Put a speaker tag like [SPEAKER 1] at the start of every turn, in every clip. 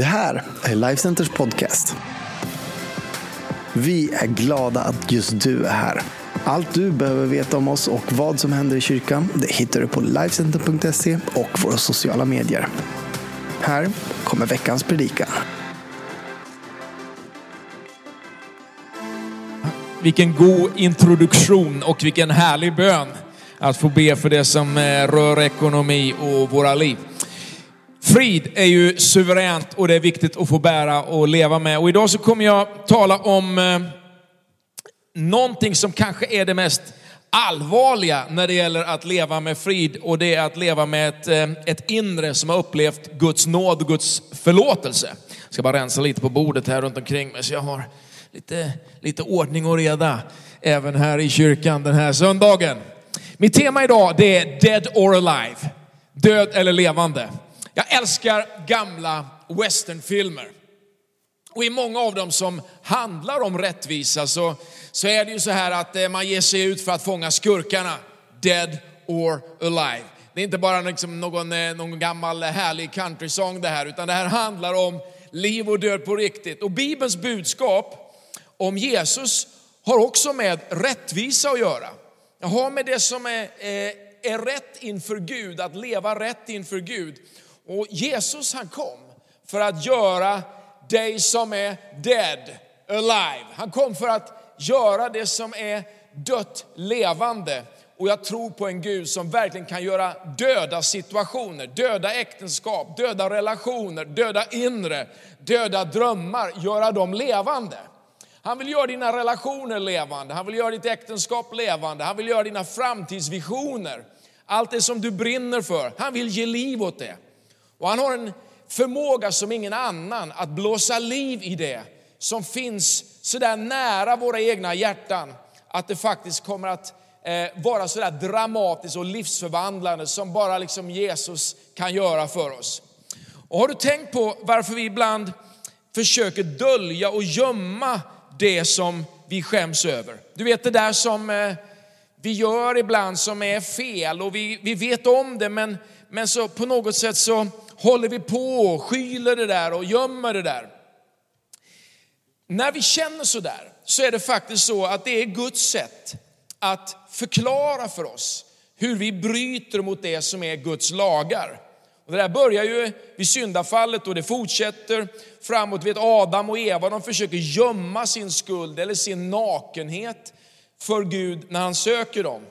[SPEAKER 1] Det här är Lifecenters podcast. Vi är glada att just du är här. Allt du behöver veta om oss och vad som händer i kyrkan det hittar du på Lifecenter.se och våra sociala medier. Här kommer veckans predikan.
[SPEAKER 2] Vilken god introduktion och vilken härlig bön att få be för det som eh, rör ekonomi och våra liv. Frid är ju suveränt och det är viktigt att få bära och leva med. Och idag så kommer jag tala om eh, någonting som kanske är det mest allvarliga när det gäller att leva med frid och det är att leva med ett, eh, ett inre som har upplevt Guds nåd och Guds förlåtelse. Jag ska bara rensa lite på bordet här runt omkring mig så jag har lite, lite ordning och reda även här i kyrkan den här söndagen. Mitt tema idag det är Dead or Alive, död eller levande. Jag älskar gamla westernfilmer. Och i många av dem som handlar om rättvisa så, så är det ju så här att eh, man ger sig ut för att fånga skurkarna. Dead or alive. Det är inte bara liksom någon, eh, någon gammal härlig countrysång det här, utan det här handlar om liv och död på riktigt. Och Bibelns budskap om Jesus har också med rättvisa att göra. Jag har med det som är, är, är rätt inför Gud, att leva rätt inför Gud. Och Jesus han kom för att göra dig som är dead alive. Han kom för att göra det som är dött levande. Och jag tror på en Gud som verkligen kan göra döda situationer, döda äktenskap, döda relationer, döda inre, döda drömmar, göra dem levande. Han vill göra dina relationer levande, han vill göra ditt äktenskap levande, han vill göra dina framtidsvisioner. Allt det som du brinner för, han vill ge liv åt det. Och han har en förmåga som ingen annan att blåsa liv i det som finns så där nära våra egna hjärtan att det faktiskt kommer att eh, vara så där dramatiskt och livsförvandlande som bara liksom Jesus kan göra för oss. Och har du tänkt på varför vi ibland försöker dölja och gömma det som vi skäms över? Du vet det där som eh, vi gör ibland som är fel och vi, vi vet om det men, men så på något sätt så håller vi på och skyler det där och gömmer det där. När vi känner så där så är det faktiskt så att det är Guds sätt att förklara för oss hur vi bryter mot det som är Guds lagar. Och det där börjar ju vid syndafallet och det fortsätter framåt. Vet Adam och Eva de försöker gömma sin skuld eller sin nakenhet för Gud när han söker dem.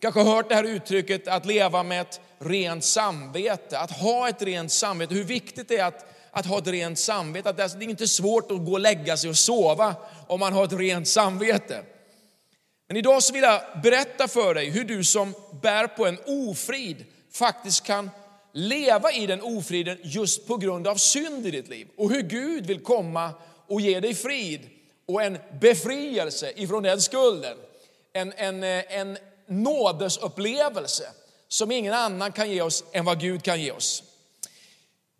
[SPEAKER 2] Kanske har hört det här uttrycket att leva med ett rent samvete, att ha ett rent samvete, hur viktigt det är att, att ha ett rent samvete. Att det är inte svårt att gå och lägga sig och sova om man har ett rent samvete. Men idag så vill jag berätta för dig hur du som bär på en ofrid faktiskt kan leva i den ofriden just på grund av synd i ditt liv. Och hur Gud vill komma och ge dig frid och en befrielse ifrån den skulden. En, en, eh, en nådesupplevelse som ingen annan kan ge oss än vad Gud kan ge oss.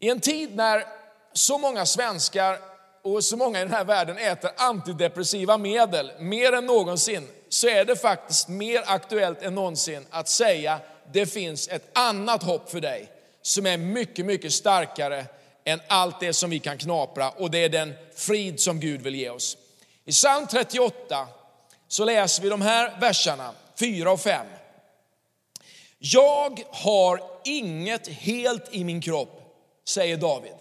[SPEAKER 2] I en tid när så många svenskar och så många i den här världen äter antidepressiva medel mer än någonsin så är det faktiskt mer aktuellt än någonsin att säga det finns ett annat hopp för dig som är mycket, mycket starkare än allt det som vi kan knapra och det är den frid som Gud vill ge oss. I psalm 38 så läser vi de här verserna 4 och 5. Jag har inget helt i min kropp, säger David,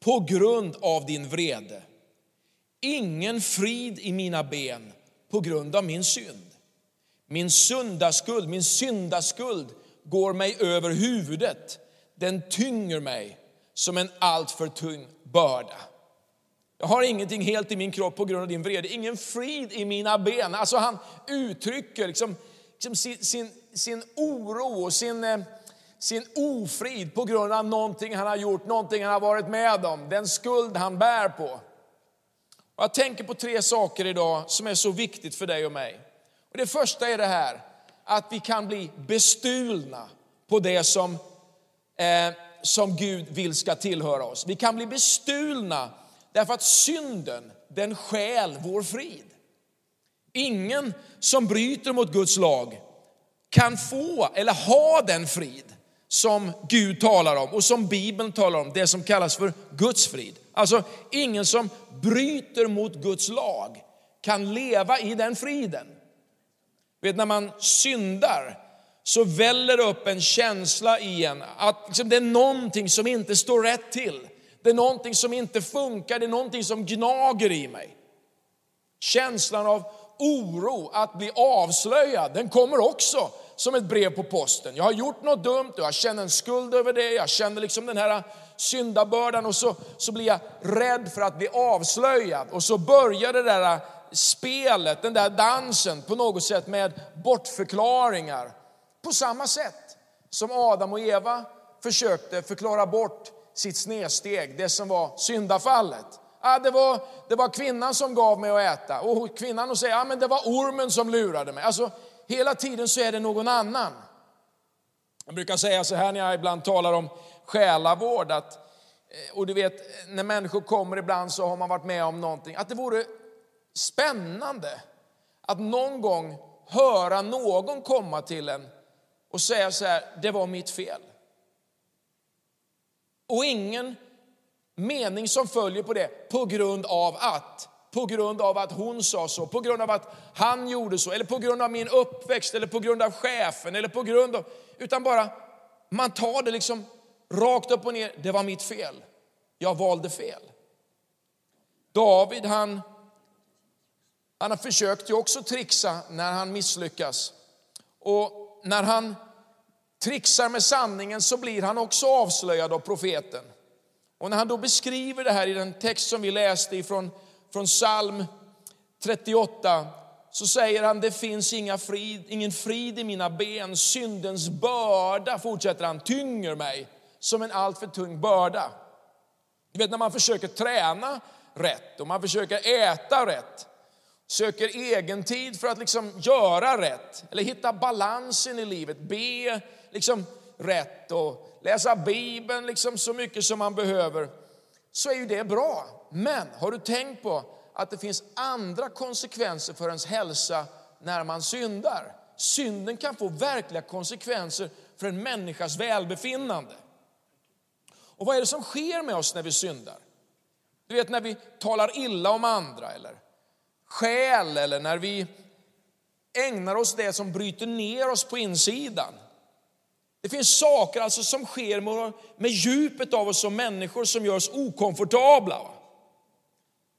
[SPEAKER 2] på grund av din vrede. Ingen frid i mina ben på grund av min synd. Min syndaskuld, min syndaskuld går mig över huvudet. Den tynger mig som en alltför tung börda. Jag har ingenting helt i min kropp på grund av din vrede, ingen frid i mina ben. Alltså han uttrycker liksom, liksom sin, sin, sin oro och sin, eh, sin ofrid på grund av någonting han har gjort, någonting han har varit med om, den skuld han bär på. Och jag tänker på tre saker idag som är så viktigt för dig och mig. Och det första är det här att vi kan bli bestulna på det som, eh, som Gud vill ska tillhöra oss. Vi kan bli bestulna därför att synden, den stjäl vår frid. Ingen som bryter mot Guds lag kan få eller ha den frid som Gud talar om och som Bibeln talar om, det som kallas för Guds frid. Alltså ingen som bryter mot Guds lag kan leva i den friden. Vet, när man syndar så väller det upp en känsla i en att liksom, det är någonting som inte står rätt till. Det är någonting som inte funkar, det är någonting som gnager i mig. Känslan av oro att bli avslöjad, den kommer också som ett brev på posten. Jag har gjort något dumt och jag känner en skuld över det, jag känner liksom den här syndabördan och så, så blir jag rädd för att bli avslöjad. Och så börjar det där spelet, den där dansen på något sätt med bortförklaringar. På samma sätt som Adam och Eva försökte förklara bort sitt snedsteg, det som var syndafallet. Ah, det, var, det var kvinnan som gav mig att äta och kvinnan säger ja, det var ormen som lurade mig. Alltså, hela tiden så är det någon annan. Jag brukar säga så här när jag ibland talar om själavård, att, eh, och du vet när människor kommer ibland så har man varit med om någonting, att det vore spännande att någon gång höra någon komma till en och säga så här, det var mitt fel. Och ingen mening som följer på det på grund av att, på grund av att hon sa så, på grund av att han gjorde så, eller på grund av min uppväxt, eller på grund av chefen, eller på grund av, utan bara man tar det liksom rakt upp och ner, det var mitt fel. Jag valde fel. David han, han har försökt ju också trixa när han misslyckas. Och när han trixar med sanningen så blir han också avslöjad av profeten. Och när han då beskriver det här i den text som vi läste ifrån från psalm 38 så säger han, det finns inga frid, ingen frid i mina ben, syndens börda, fortsätter han, tynger mig som en alltför tung börda. Du vet när man försöker träna rätt och man försöker äta rätt, söker egen tid för att liksom göra rätt, eller hitta balansen i livet, be liksom rätt och läsa Bibeln liksom så mycket som man behöver, så är ju det bra. Men har du tänkt på att det finns andra konsekvenser för ens hälsa när man syndar? Synden kan få verkliga konsekvenser för en människas välbefinnande. Och vad är det som sker med oss när vi syndar? Du vet när vi talar illa om andra eller skäl eller när vi ägnar oss det som bryter ner oss på insidan. Det finns saker alltså som sker med, med djupet av oss som människor som gör oss okomfortabla.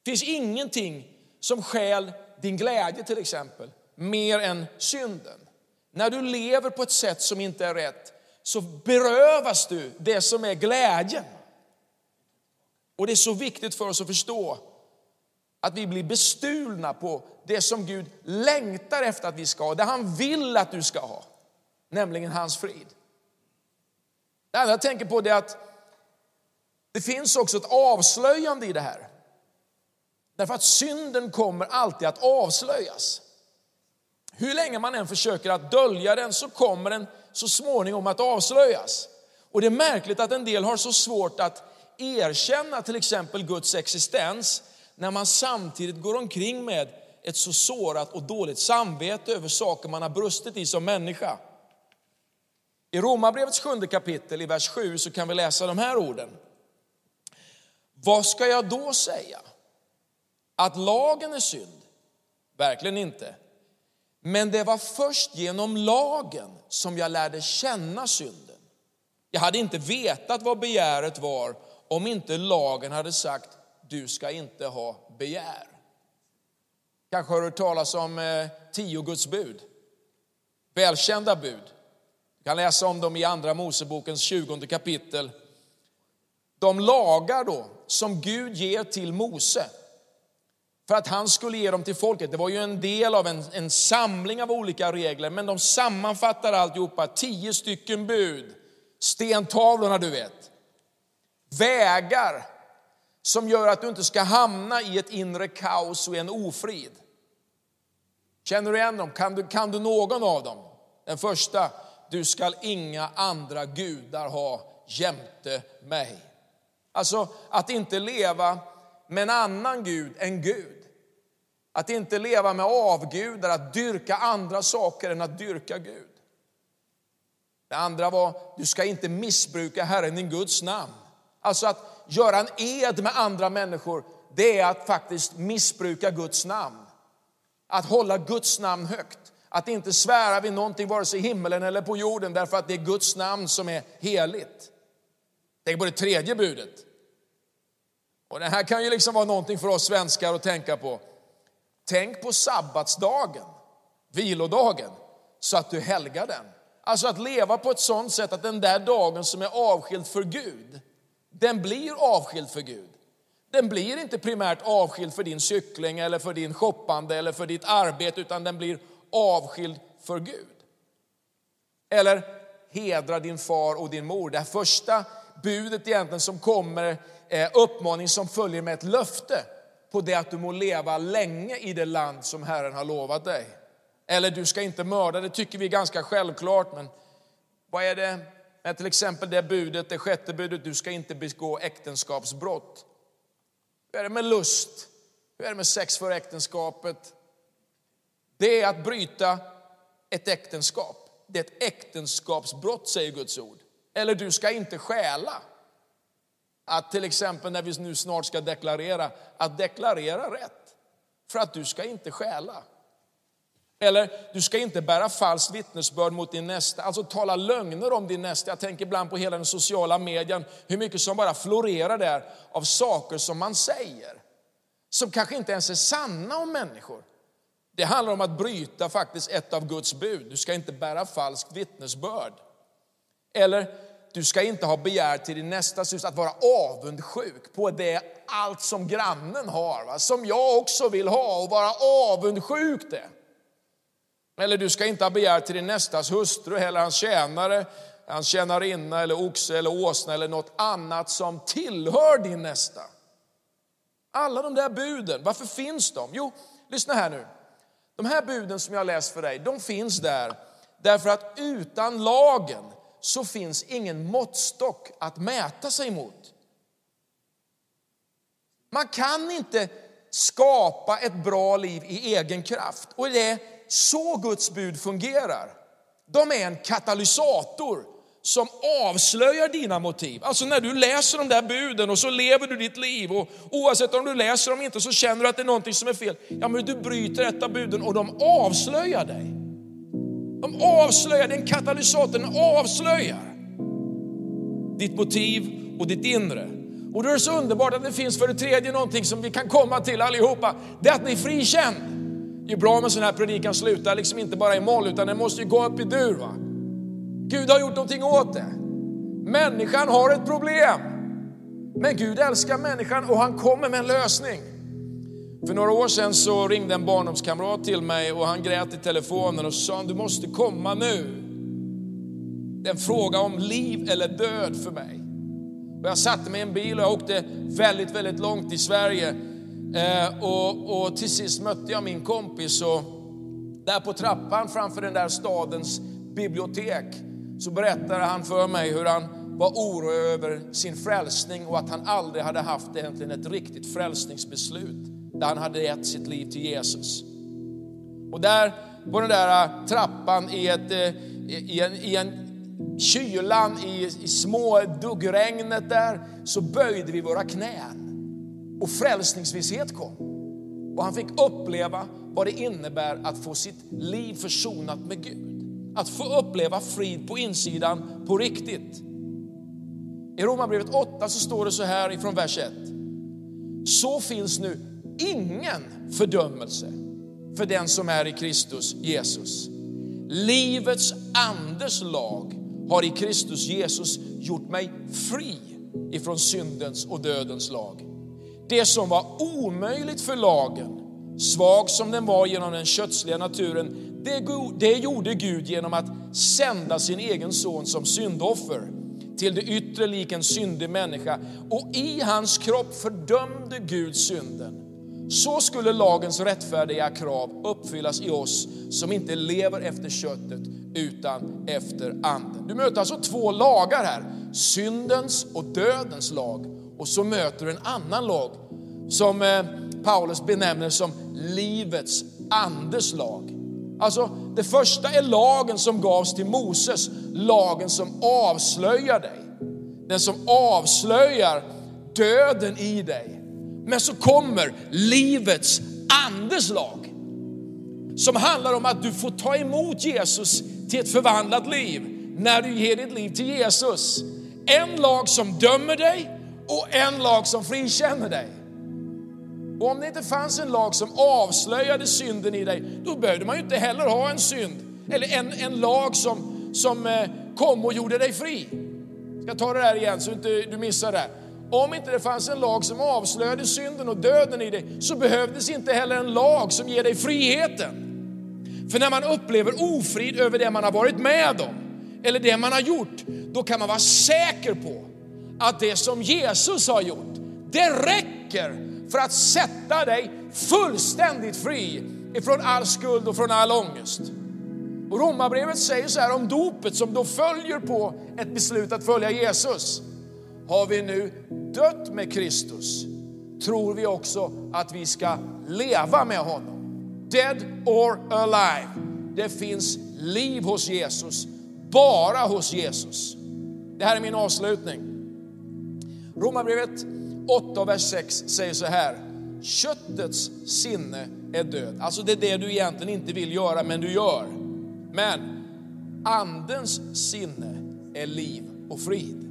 [SPEAKER 2] Det finns ingenting som skäl din glädje till exempel, mer än synden. När du lever på ett sätt som inte är rätt så berövas du det som är glädjen. Och det är så viktigt för oss att förstå att vi blir bestulna på det som Gud längtar efter att vi ska ha, det han vill att du ska ha, nämligen hans frid. Det andra jag tänker på är att det finns också ett avslöjande i det här. Därför att synden kommer alltid att avslöjas. Hur länge man än försöker att dölja den så kommer den så småningom att avslöjas. Och det är märkligt att en del har så svårt att erkänna till exempel Guds existens när man samtidigt går omkring med ett så sårat och dåligt samvete över saker man har brustit i som människa. I Romarbrevets sjunde kapitel i vers 7 så kan vi läsa de här orden. Vad ska jag då säga? Att lagen är synd? Verkligen inte. Men det var först genom lagen som jag lärde känna synden. Jag hade inte vetat vad begäret var om inte lagen hade sagt du ska inte ha begär. Kanske har du hört talas om eh, tio Guds bud. Välkända bud. Vi kan läsa om dem i Andra Mosebokens 20 kapitel. De lagar då som Gud ger till Mose för att han skulle ge dem till folket. Det var ju en del av en, en samling av olika regler, men de sammanfattar alltihopa, tio stycken bud, stentavlorna du vet, vägar som gör att du inte ska hamna i ett inre kaos och en ofrid. Känner du igen dem? Kan du, kan du någon av dem? Den första, du skall inga andra gudar ha jämte mig. Alltså att inte leva med en annan Gud än Gud. Att inte leva med avgudar, att dyrka andra saker än att dyrka Gud. Det andra var, du ska inte missbruka Herren din Guds namn. Alltså att göra en ed med andra människor, det är att faktiskt missbruka Guds namn. Att hålla Guds namn högt. Att inte svära vid någonting vare sig i himmelen eller på jorden därför att det är Guds namn som är heligt. Tänk på det tredje budet. Och det här kan ju liksom vara någonting för oss svenskar att tänka på. Tänk på sabbatsdagen, vilodagen, så att du helgar den. Alltså att leva på ett sådant sätt att den där dagen som är avskild för Gud, den blir avskild för Gud. Den blir inte primärt avskild för din cykling eller för din shoppande eller för ditt arbete, utan den blir avskild för Gud. Eller hedra din far och din mor. Det första budet egentligen som kommer, eh, uppmaning som följer med ett löfte på det att du må leva länge i det land som Herren har lovat dig. Eller du ska inte mörda, det tycker vi är ganska självklart, men vad är det med till exempel det budet, det sjätte budet, du ska inte begå äktenskapsbrott. Hur är det med lust? Hur är det med sex för äktenskapet? Det är att bryta ett äktenskap. Det är ett äktenskapsbrott, säger Guds ord. Eller du ska inte stjäla. Att till exempel när vi nu snart ska deklarera, att deklarera rätt. För att du ska inte stjäla. Eller du ska inte bära falskt vittnesbörd mot din nästa, alltså tala lögner om din nästa. Jag tänker ibland på hela den sociala medien, hur mycket som bara florerar där av saker som man säger. Som kanske inte ens är sanna om människor. Det handlar om att bryta faktiskt ett av Guds bud. Du ska inte bära falskt vittnesbörd. Eller du ska inte ha begär till din nästas hus, att vara avundsjuk på det allt som grannen har, va? som jag också vill ha och vara avundsjuk det. Eller du ska inte ha begär till din nästas hustru eller hans tjänare, hans tjänarinna eller oxe eller åsna eller något annat som tillhör din nästa. Alla de där buden, varför finns de? Jo, lyssna här nu. De här buden som jag läst för dig, de finns där därför att utan lagen så finns ingen måttstock att mäta sig mot. Man kan inte skapa ett bra liv i egen kraft. Och det är så Guds bud fungerar. De är en katalysator som avslöjar dina motiv. Alltså när du läser de där buden och så lever du ditt liv och oavsett om du läser dem inte så känner du att det är någonting som är fel. Ja men du bryter ett av buden och de avslöjar dig. De avslöjar, den katalysatorn katalysator, den avslöjar ditt motiv och ditt inre. Och då är det så underbart att det finns för det tredje någonting som vi kan komma till allihopa. Det är att ni är frikänd. Det är bra om en sån här predikan slutar liksom inte bara i moll utan den måste ju gå upp i dur. Va? Gud har gjort någonting åt det. Människan har ett problem. Men Gud älskar människan och han kommer med en lösning. För några år sedan så ringde en barndomskamrat till mig och han grät i telefonen och sa du måste komma nu. Det är en fråga om liv eller död för mig. Och jag satte mig i en bil och jag åkte väldigt, väldigt långt i Sverige. Eh, och, och till sist mötte jag min kompis och där på trappan framför den där stadens bibliotek så berättade han för mig hur han var orolig över sin frälsning och att han aldrig hade haft egentligen ett riktigt frälsningsbeslut där han hade gett sitt liv till Jesus. Och där på den där äh, trappan i, ett, äh, i, en, i en kylan, i, i små duggregnet där, så böjde vi våra knän. Och frälsningsvisshet kom. Och han fick uppleva vad det innebär att få sitt liv försonat med Gud. Att få uppleva frid på insidan på riktigt. I Romarbrevet 8 så står det så här ifrån vers 1. Så finns nu ingen fördömelse för den som är i Kristus Jesus. Livets andes lag har i Kristus Jesus gjort mig fri ifrån syndens och dödens lag. Det som var omöjligt för lagen, svag som den var genom den kötsliga naturen, det, det gjorde Gud genom att sända sin egen son som syndoffer till det yttre lik en syndig människa och i hans kropp fördömde Gud synden. Så skulle lagens rättfärdiga krav uppfyllas i oss som inte lever efter köttet utan efter anden. Du möter alltså två lagar här, syndens och dödens lag. Och så möter du en annan lag som eh, Paulus benämner som livets andes lag. Alltså, det första är lagen som gavs till Moses, lagen som avslöjar dig. Den som avslöjar döden i dig. Men så kommer livets andes lag. Som handlar om att du får ta emot Jesus till ett förvandlat liv när du ger ditt liv till Jesus. En lag som dömer dig och en lag som frikänner dig. Och om det inte fanns en lag som avslöjade synden i dig, då behövde man ju inte heller ha en synd, eller en, en lag som, som eh, kom och gjorde dig fri. Jag ska ta det där igen så inte du missar det. Om inte det fanns en lag som avslöjade synden och döden i dig, så behövdes inte heller en lag som ger dig friheten. För när man upplever ofrid över det man har varit med om, eller det man har gjort, då kan man vara säker på att det som Jesus har gjort, det räcker för att sätta dig fullständigt fri ifrån all skuld och från all ångest. Och Romarbrevet säger så här om dopet som då följer på ett beslut att följa Jesus. Har vi nu dött med Kristus tror vi också att vi ska leva med honom. Dead or alive. Det finns liv hos Jesus, bara hos Jesus. Det här är min avslutning. Romarbrevet 8, vers 6 säger så här. Köttets sinne är död. Alltså det är det du egentligen inte vill göra, men du gör. Men andens sinne är liv och frid.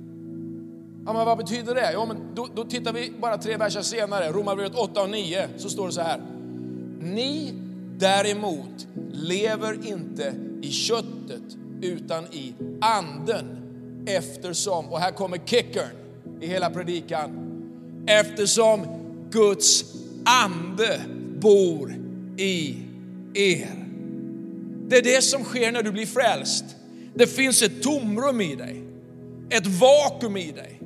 [SPEAKER 2] Ja, men vad betyder det? Ja, men då, då tittar vi bara tre verser senare, Romarbrevet 8 och 9, så står det så här. Ni däremot lever inte i köttet utan i anden eftersom, och här kommer kickern i hela predikan, eftersom Guds ande bor i er. Det är det som sker när du blir frälst. Det finns ett tomrum i dig, ett vakuum i dig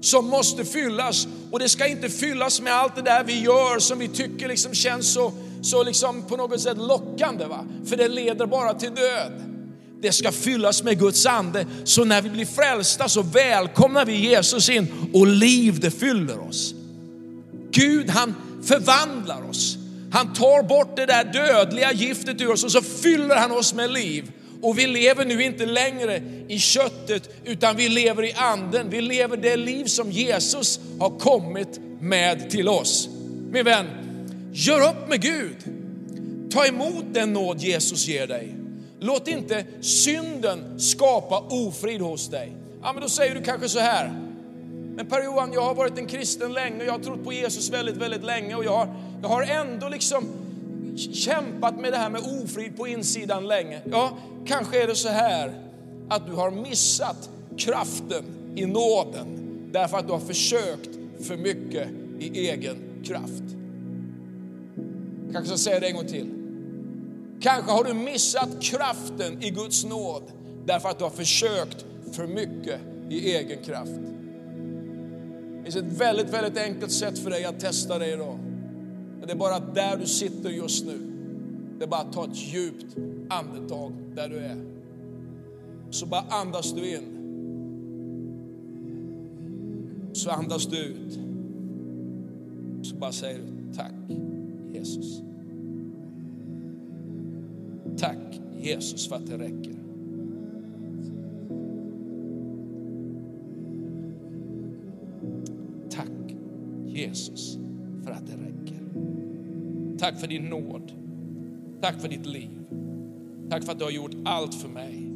[SPEAKER 2] som måste fyllas. Och det ska inte fyllas med allt det där vi gör som vi tycker liksom känns så, så liksom på något sätt lockande. Va? För det leder bara till död. Det ska fyllas med Guds ande. Så när vi blir frälsta så välkomnar vi Jesus in och liv det fyller oss. Gud han förvandlar oss. Han tar bort det där dödliga giftet ur oss och så fyller han oss med liv. Och vi lever nu inte längre i köttet utan vi lever i anden. Vi lever det liv som Jesus har kommit med till oss. Min vän, gör upp med Gud. Ta emot den nåd Jesus ger dig. Låt inte synden skapa ofrid hos dig. Ja, men då säger du kanske så här. Men Per Johan, jag har varit en kristen länge och jag har trott på Jesus väldigt, väldigt länge och jag har, jag har ändå liksom kämpat med det här med ofrid på insidan länge. Ja, kanske är det så här att du har missat kraften i nåden därför att du har försökt för mycket i egen kraft. Jag kanske ska säga det en gång till. Kanske har du missat kraften i Guds nåd därför att du har försökt för mycket i egen kraft. Det finns ett väldigt, väldigt enkelt sätt för dig att testa dig idag. Det är bara att där du sitter just nu, det är bara att ta ett djupt andetag där du är. Så bara andas du in. Så andas du ut. Så bara säger du tack Jesus. Jesus för att det räcker. Tack Jesus för att det räcker. Tack för din nåd. Tack för ditt liv. Tack för att du har gjort allt för mig.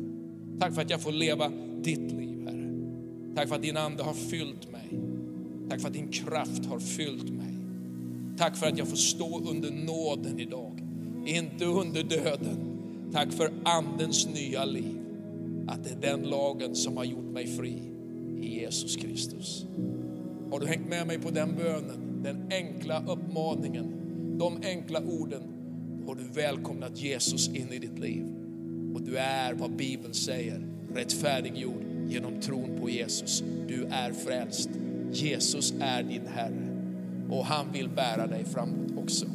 [SPEAKER 2] Tack för att jag får leva ditt liv, Herre. Tack för att din ande har fyllt mig. Tack för att din kraft har fyllt mig. Tack för att jag får stå under nåden idag, inte under döden. Tack för andens nya liv. Att det är den lagen som har gjort mig fri i Jesus Kristus. Har du hängt med mig på den bönen, den enkla uppmaningen, de enkla orden, har du välkomnat Jesus in i ditt liv. Och du är vad Bibeln säger, rättfärdiggjord genom tron på Jesus. Du är frälst. Jesus är din Herre och han vill bära dig framåt också.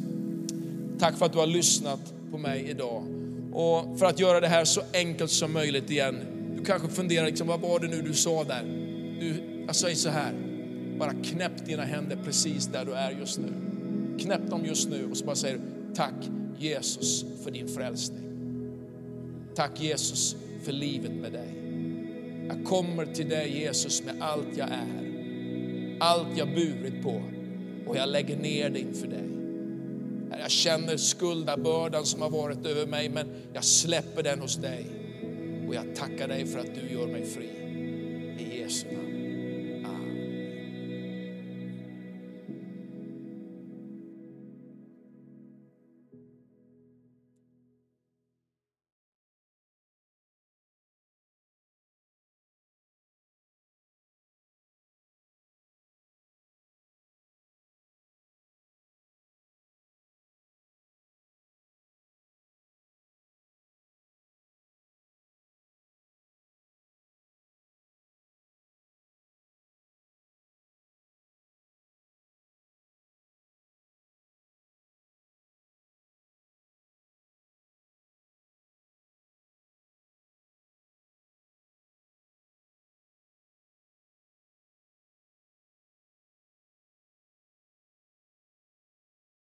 [SPEAKER 2] Tack för att du har lyssnat på mig idag. Och för att göra det här så enkelt som möjligt igen. Du kanske funderar, liksom, vad var det nu du sa där? Du, jag säger så här, bara knäpp dina händer precis där du är just nu. Knäpp dem just nu och så bara säger du, tack Jesus för din frälsning. Tack Jesus för livet med dig. Jag kommer till dig Jesus med allt jag är. Allt jag burit på och jag lägger ner det inför dig. Jag känner skuldabördan som har varit över mig men jag släpper den hos dig. Och jag tackar dig för att du gör mig fri. I Jesu namn.